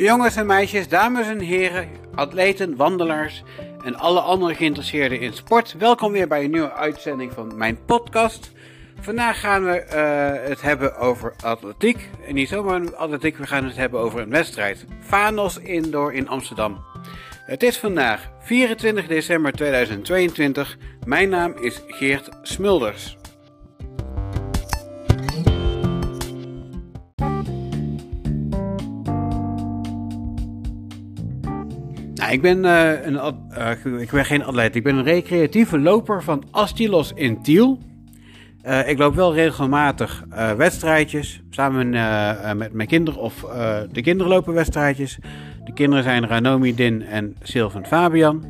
Jongens en meisjes, dames en heren, atleten, wandelaars en alle andere geïnteresseerden in sport. Welkom weer bij een nieuwe uitzending van mijn podcast. Vandaag gaan we uh, het hebben over atletiek. En niet zomaar atletiek, we gaan het hebben over een wedstrijd. Fanos Indoor in Amsterdam. Het is vandaag 24 december 2022. Mijn naam is Geert Smulders. Ik ben, uh, een, uh, ik ben geen atleet. Ik ben een recreatieve loper van Astilos in Tiel. Uh, ik loop wel regelmatig wedstrijdjes. Samen met mijn kinderen. Of de kinderen lopen wedstrijdjes. De kinderen zijn Ranomi Din en Sylvan Fabian.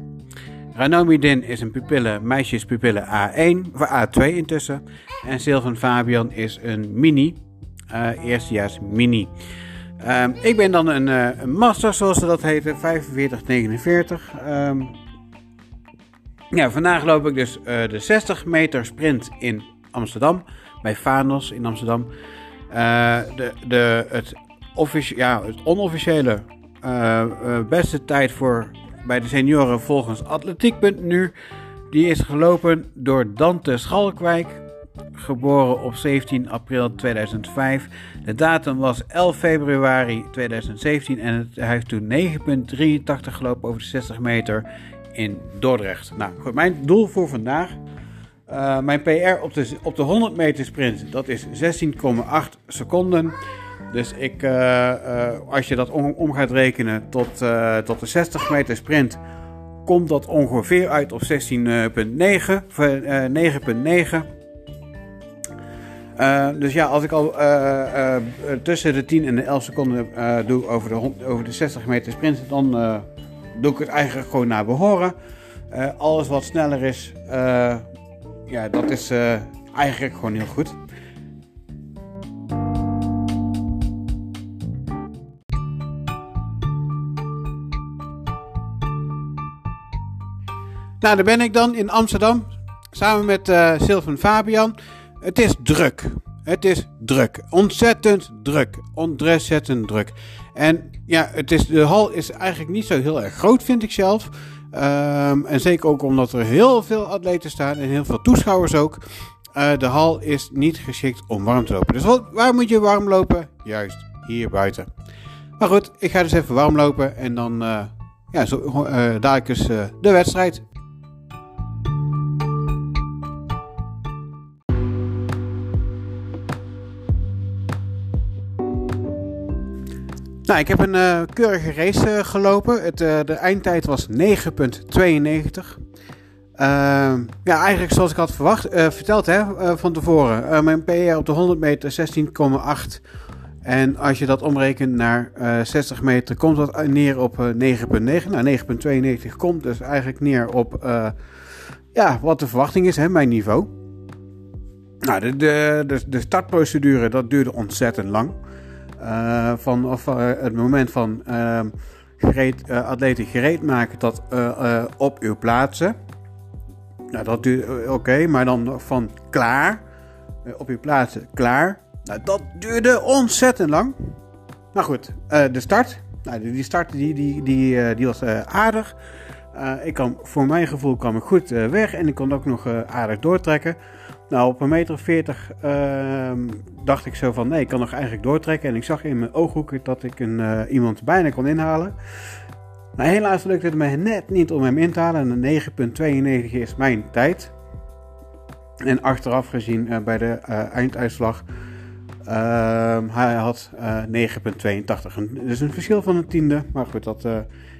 Ranomi Din is een pupille, meisjespupille A1. Of A2 intussen. En Sylvan Fabian is een mini. eerstejaars mini. Um, ik ben dan een, uh, een, master, zoals ze dat heten, 4549. Um, ja, vandaag loop ik dus uh, de 60 meter sprint in Amsterdam, bij Fanos in Amsterdam. Uh, de, de, het, ja, het onofficiële beste tijd voor bij de senioren volgens atletiek.nu, die is gelopen door Dante Schalkwijk geboren op 17 april 2005. De datum was 11 februari 2017 en het, hij heeft toen 9,83 gelopen over de 60 meter in Dordrecht. Nou, goed, mijn doel voor vandaag. Uh, mijn PR op de, op de 100 meter sprint, dat is 16,8 seconden. Dus ik, uh, uh, als je dat om, om gaat rekenen tot, tot de 60 meter sprint, komt dat ongeveer uit op 16,9. 9,9. Uh, dus ja, als ik al uh, uh, tussen de 10 en de 11 seconden doe over de, over de 60 meter sprint, dan doe ik het eigenlijk gewoon naar behoren. alles wat sneller is, ja, dat is eigenlijk gewoon heel goed. Nou, daar ben ik dan in Amsterdam, samen met Sylvan Fabian. Het is druk. Het is druk. Ontzettend druk. Ontzettend druk. En ja, het is, de hal is eigenlijk niet zo heel erg groot, vind ik zelf. Um, en zeker ook omdat er heel veel atleten staan en heel veel toeschouwers ook. Uh, de hal is niet geschikt om warm te lopen. Dus waar moet je warm lopen? Juist, hier buiten. Maar goed, ik ga dus even warm lopen en dan uh, ja, zo, uh, dadelijk eens de wedstrijd. Nou, ik heb een uh, keurige race uh, gelopen. Het, uh, de eindtijd was 9,92. Ehm, ja, eigenlijk zoals ik had verwacht, verteld hè, van tevoren. mijn PR op de 100 meter 16,8. En als je dat omrekent naar 60 meter, komt dat neer op 9,9. Nou, 9,92 komt dus eigenlijk neer op ja, wat de verwachting is, hè, mijn niveau. Nou, de, de, de, de startprocedure, dat duurde ontzettend lang. Uh, van uh, het moment van uh, gereed, uh, atleten gereed maken tot op uw plaatsen. Nou, dat duurt oké, maar dan van klaar, op uw plaatsen klaar. Nou, dat duurde ontzettend lang. Nou goed, de start. Nou, die start die, die, die, die was aardig. ik kan, voor mijn gevoel kwam ik goed weg en ik kon ook nog aardig doortrekken. Nou, op een meter of veertig uh, dacht ik zo van nee, ik kan nog eigenlijk doortrekken. En ik zag in mijn ooghoeken dat ik een, uh, iemand bijna kon inhalen. Nou, helaas lukte het me net niet om hem in te halen. En 9,92 is mijn tijd. En achteraf gezien uh, bij de uh, einduitslag, ehm, hij had 9,82. Dus een verschil van een tiende. Maar goed, dat,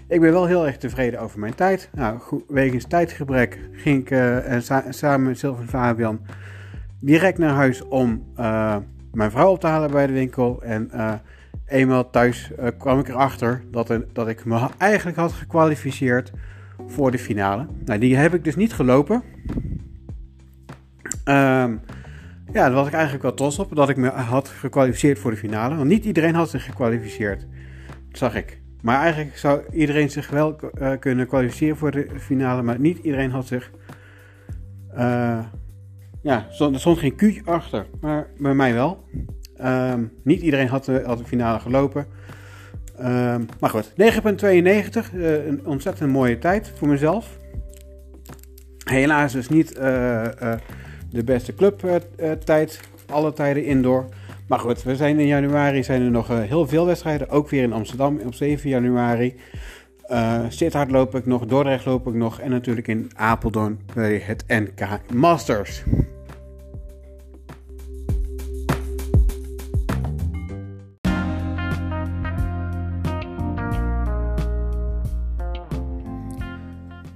ik ben wel heel erg tevreden over mijn tijd. Nou, wegens tijdgebrek ging ik uh, samen met Sylvain Fabian direct naar huis om mijn vrouw op te halen bij de winkel. En eenmaal thuis kwam ik erachter dat, dat ik me eigenlijk had gekwalificeerd voor de finale. Nou, die heb ik dus niet gelopen. Um, ja, daar was ik eigenlijk wel trots op dat ik me had gekwalificeerd voor de finale. Want niet iedereen had zich gekwalificeerd. Dat zag ik. Maar eigenlijk zou iedereen zich wel uh, kunnen kwalificeren voor de finale, maar niet iedereen had zich. Uh, ja, er stond geen Q achter, maar bij mij wel. Um, niet iedereen had de, finale gelopen. Ehm, maar goed, 9.92, uh, een ontzettend mooie tijd voor mezelf. Helaas dus niet de beste clubtijd, alle tijden indoor. Maar goed, we zijn in januari zijn er nog heel veel wedstrijden, ook weer in Amsterdam op 7 januari. Uh, Sittard loop ik nog, Dordrecht loop ik nog en natuurlijk in Apeldoorn bij het NK Masters.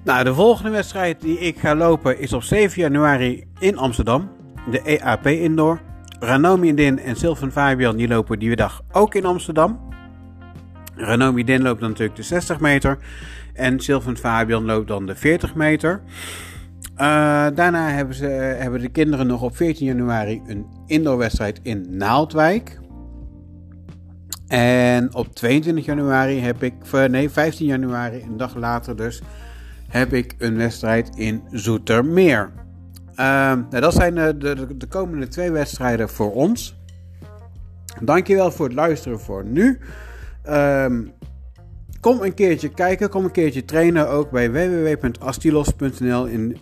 Nou, de volgende wedstrijd die ik ga lopen is op 7 januari in Amsterdam. De EAP Indoor. Ranomi Din en Sylvan Fabian die lopen die dag ook in Amsterdam. Ranomi Din loopt dan natuurlijk de 60 meter. En Sylvan Fabian loopt dan de 40 meter. Uh, daarna hebben, ze, hebben de kinderen nog op 14 januari een indoorwedstrijd in Naaldwijk. En op 22 januari heb ik, nee 15 januari, een dag later dus, heb ik een wedstrijd in Zoetermeer. Uh, nou, dat zijn de, de, de, komende twee wedstrijden voor ons. Dankjewel voor het luisteren voor nu. Um, kom een keertje kijken, kom een keertje trainen ook bij www.astilos.nl in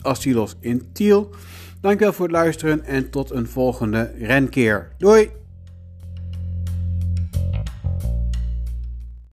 Astilos in Tiel. Dankjewel voor het luisteren en tot een volgende renkeer. Doei!